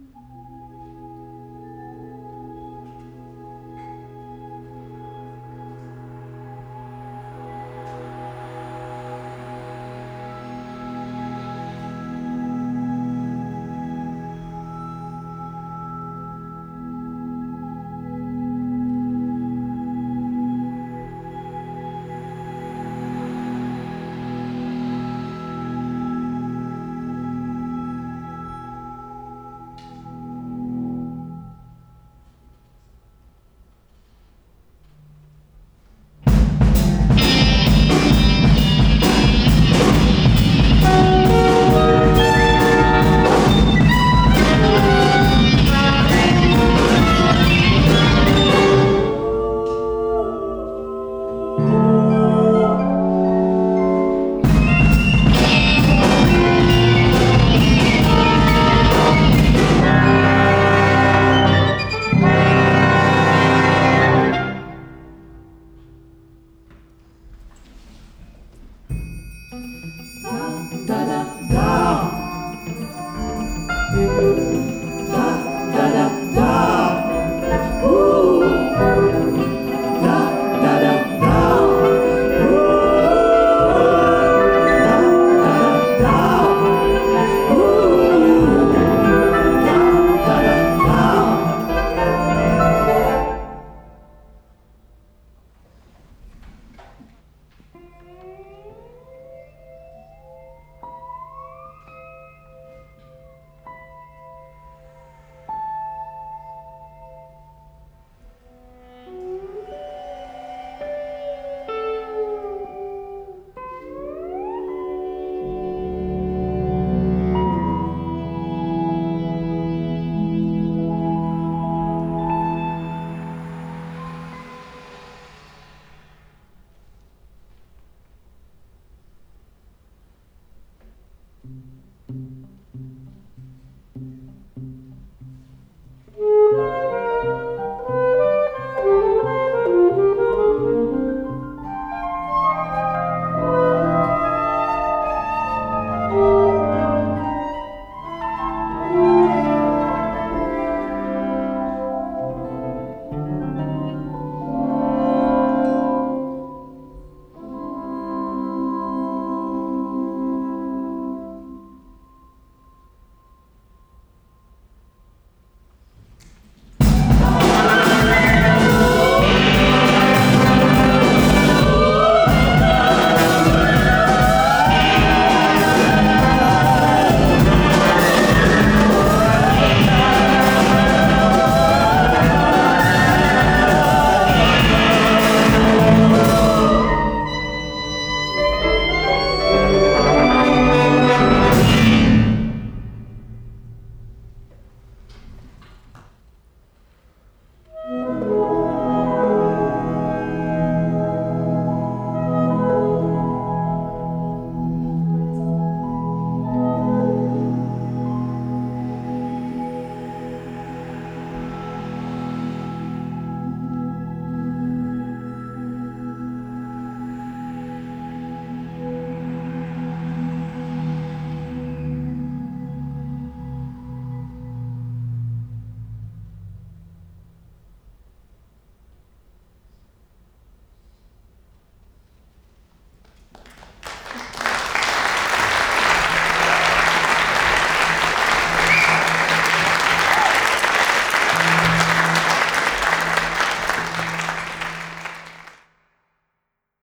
Mm-hmm.